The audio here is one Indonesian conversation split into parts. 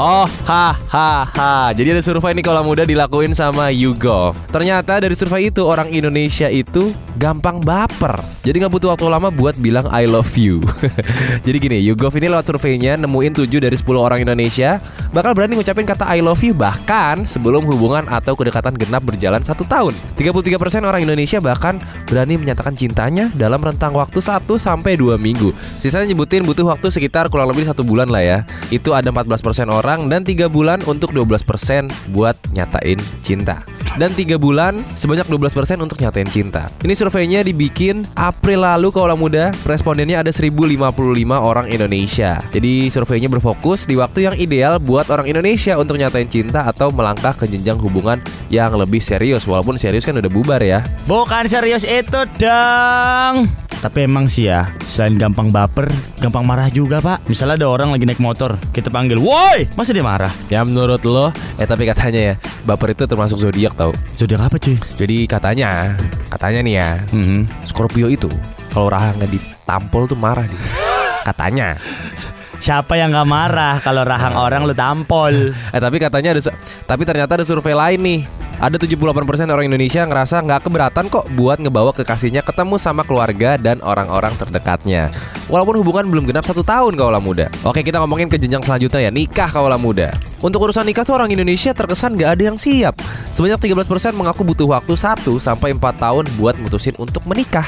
Oh, ha ha ha. Jadi ada survei nih kalau muda dilakuin sama YouGov. Ternyata dari survei itu orang Indonesia itu gampang baper. Jadi nggak butuh waktu lama buat bilang I love you. Jadi gini, YouGov ini lewat surveinya nemuin 7 dari 10 orang Indonesia bakal berani ngucapin kata I love you bahkan sebelum hubungan atau kedekatan genap berjalan satu tahun. 33% orang Indonesia bahkan berani menyatakan cintanya dalam rentang waktu 1 sampai 2 minggu. Sisanya nyebutin butuh waktu sekitar kurang lebih satu bulan lah ya. Itu ada 14% orang dan 3 bulan untuk 12% buat nyatain cinta dan 3 bulan sebanyak 12% untuk nyatain cinta. Ini surveinya dibikin April lalu kalau muda, respondennya ada 1055 orang Indonesia. Jadi surveinya berfokus di waktu yang ideal buat orang Indonesia untuk nyatain cinta atau melangkah ke jenjang hubungan yang lebih serius walaupun serius kan udah bubar ya. Bukan serius itu dong. Tapi emang sih ya, selain gampang baper, gampang marah juga pak. Misalnya ada orang lagi naik motor, kita panggil, woi, masa dia marah? Ya menurut lo, eh tapi katanya ya, baper itu termasuk zodiak tau. Zodiak apa cuy? Jadi katanya, katanya nih ya, Hmm. Scorpio itu kalau rahangnya ditampol tuh marah dia. Katanya. Siapa yang gak marah kalau rahang orang lu tampol? Eh tapi katanya ada, tapi ternyata ada survei lain nih. Ada 78% orang Indonesia ngerasa nggak keberatan kok buat ngebawa kekasihnya ketemu sama keluarga dan orang-orang terdekatnya. Walaupun hubungan belum genap satu tahun kaulah muda. Oke kita ngomongin ke jenjang selanjutnya ya nikah kaulah muda. Untuk urusan nikah tuh orang Indonesia terkesan nggak ada yang siap. Sebanyak 13% mengaku butuh waktu 1 sampai 4 tahun buat mutusin untuk menikah.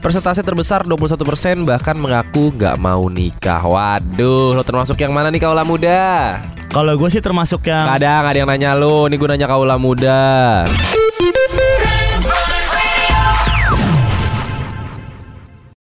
Persentase terbesar 21% bahkan mengaku nggak mau nikah. Waduh, lo termasuk yang mana nih kaulah muda? Kalau gue sih termasuk yang Kadang ada yang nanya lo, ini gue nanya kaulah muda.